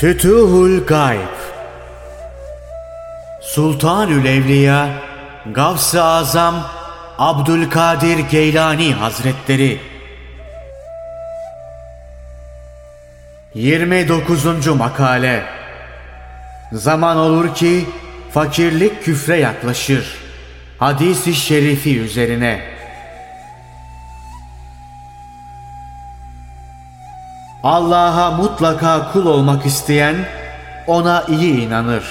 Fütuhul Gayb Sultanül Evliya Gavs-ı Azam Abdülkadir Geylani Hazretleri 29. Makale Zaman olur ki fakirlik küfre yaklaşır. Hadis-i şerifi üzerine Allah'a mutlaka kul olmak isteyen ona iyi inanır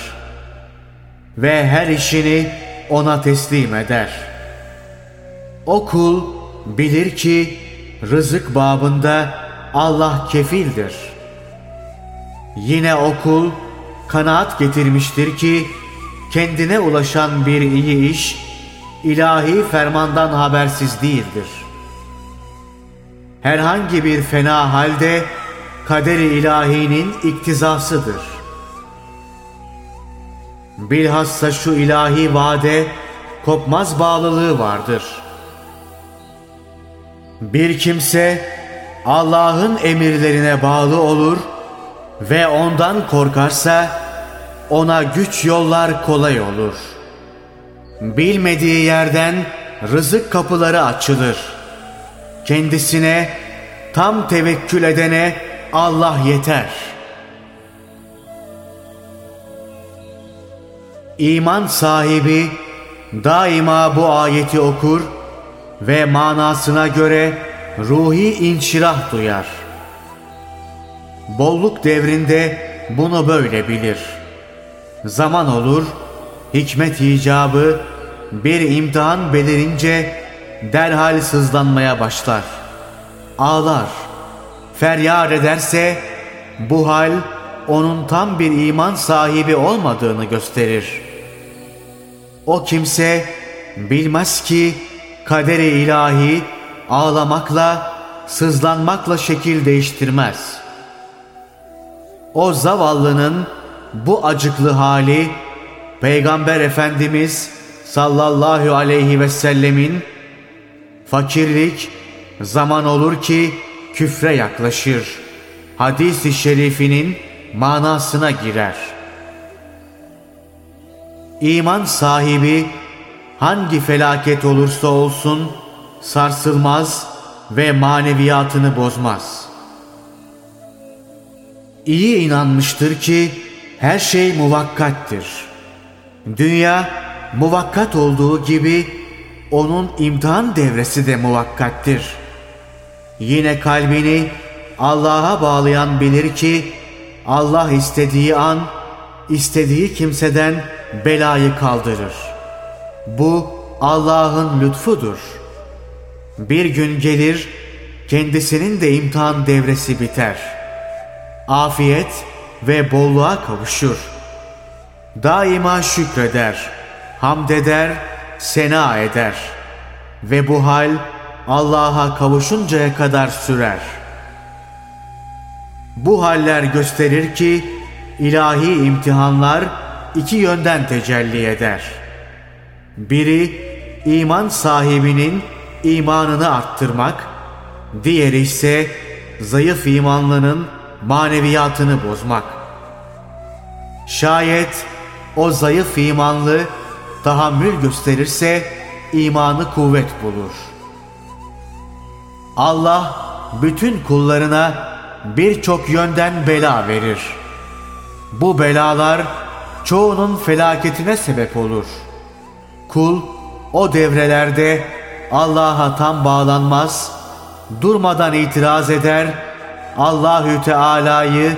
ve her işini ona teslim eder. O kul bilir ki rızık babında Allah kefildir. Yine o kul kanaat getirmiştir ki kendine ulaşan bir iyi iş ilahi fermandan habersiz değildir. Herhangi bir fena halde kaderi ilahinin iktizasıdır. Bilhassa şu ilahi vade kopmaz bağlılığı vardır. Bir kimse Allah'ın emirlerine bağlı olur ve ondan korkarsa ona güç yollar kolay olur. Bilmediği yerden rızık kapıları açılır. Kendisine tam tevekkül edene Allah yeter. İman sahibi daima bu ayeti okur ve manasına göre ruhi inşirah duyar. Bolluk devrinde bunu böyle bilir. Zaman olur, hikmet icabı bir imtihan belirince derhal sızlanmaya başlar. Ağlar, feryat ederse bu hal onun tam bir iman sahibi olmadığını gösterir. O kimse bilmez ki kaderi ilahi ağlamakla, sızlanmakla şekil değiştirmez. O zavallının bu acıklı hali Peygamber Efendimiz sallallahu aleyhi ve sellemin fakirlik zaman olur ki küfre yaklaşır. Hadis-i şerifinin manasına girer. İman sahibi hangi felaket olursa olsun sarsılmaz ve maneviyatını bozmaz. İyi inanmıştır ki her şey muvakkattir. Dünya muvakkat olduğu gibi onun imtihan devresi de muvakkattir. Yine kalbini Allah'a bağlayan bilir ki Allah istediği an istediği kimseden belayı kaldırır. Bu Allah'ın lütfudur. Bir gün gelir kendisinin de imtihan devresi biter. Afiyet ve bolluğa kavuşur. Daima şükreder, hamd eder, sena eder. Ve bu hal Allah'a kavuşuncaya kadar sürer. Bu haller gösterir ki ilahi imtihanlar iki yönden tecelli eder. Biri iman sahibinin imanını arttırmak, diğeri ise zayıf imanlının maneviyatını bozmak. Şayet o zayıf imanlı tahammül gösterirse imanı kuvvet bulur. Allah bütün kullarına birçok yönden bela verir. Bu belalar çoğunun felaketine sebep olur. Kul o devrelerde Allah'a tam bağlanmaz, durmadan itiraz eder, Allahü Teala'yı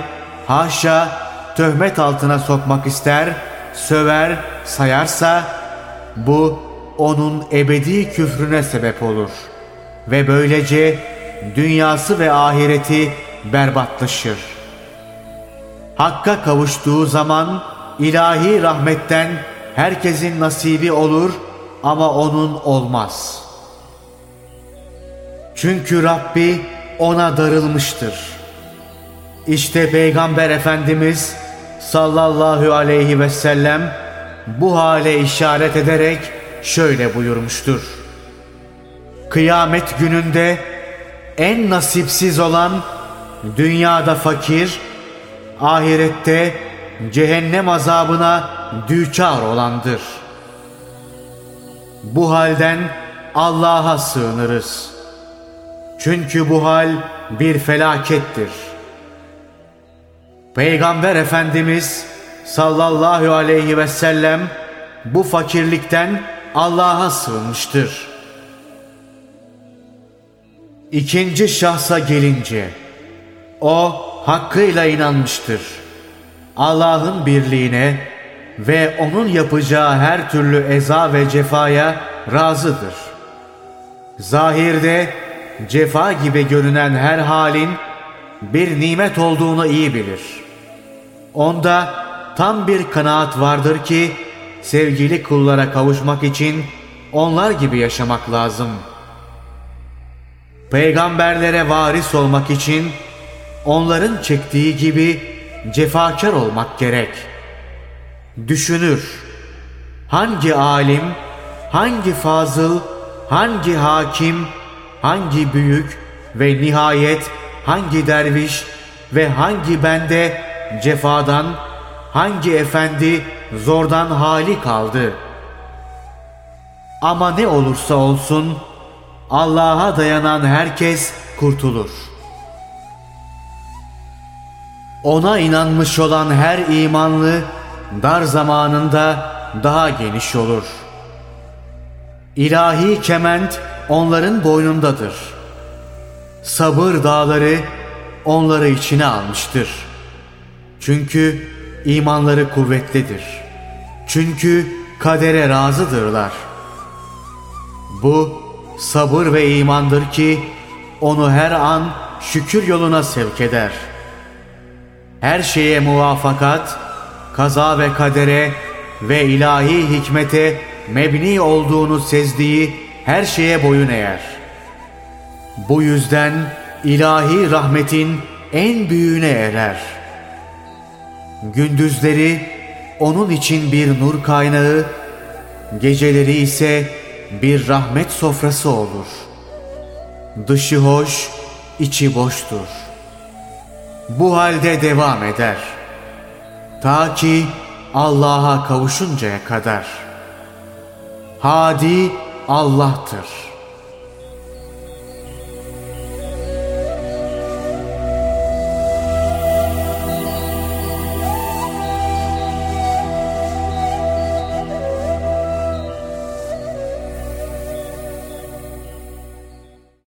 haşa töhmet altına sokmak ister, söver, sayarsa bu onun ebedi küfrüne sebep olur ve böylece dünyası ve ahireti berbatlaşır. Hakka kavuştuğu zaman ilahi rahmetten herkesin nasibi olur ama onun olmaz. Çünkü Rabbi ona darılmıştır. İşte Peygamber Efendimiz sallallahu aleyhi ve sellem bu hale işaret ederek şöyle buyurmuştur. Kıyamet gününde en nasipsiz olan dünyada fakir, ahirette cehennem azabına düçar olandır. Bu halden Allah'a sığınırız. Çünkü bu hal bir felakettir. Peygamber Efendimiz sallallahu aleyhi ve sellem bu fakirlikten Allah'a sığınmıştır. İkinci şahsa gelince, o hakkıyla inanmıştır. Allah'ın birliğine ve onun yapacağı her türlü eza ve cefaya razıdır. Zahirde cefa gibi görünen her halin bir nimet olduğunu iyi bilir. Onda tam bir kanaat vardır ki sevgili kullara kavuşmak için onlar gibi yaşamak lazım. Peygamberlere varis olmak için onların çektiği gibi cefakar olmak gerek. Düşünür. Hangi alim, hangi fazıl, hangi hakim, hangi büyük ve nihayet hangi derviş ve hangi bende cefadan, hangi efendi zordan hali kaldı. Ama ne olursa olsun Allah'a dayanan herkes kurtulur. Ona inanmış olan her imanlı dar zamanında daha geniş olur. İlahi kement onların boynundadır. Sabır dağları onları içine almıştır. Çünkü imanları kuvvetlidir. Çünkü kadere razıdırlar. Bu sabır ve imandır ki onu her an şükür yoluna sevk eder. Her şeye muvafakat, kaza ve kadere ve ilahi hikmete mebni olduğunu sezdiği her şeye boyun eğer. Bu yüzden ilahi rahmetin en büyüğüne erer. Gündüzleri onun için bir nur kaynağı, geceleri ise bir rahmet sofrası olur. Dışı hoş, içi boştur. Bu halde devam eder. Ta ki Allah'a kavuşuncaya kadar. Hadi Allah'tır.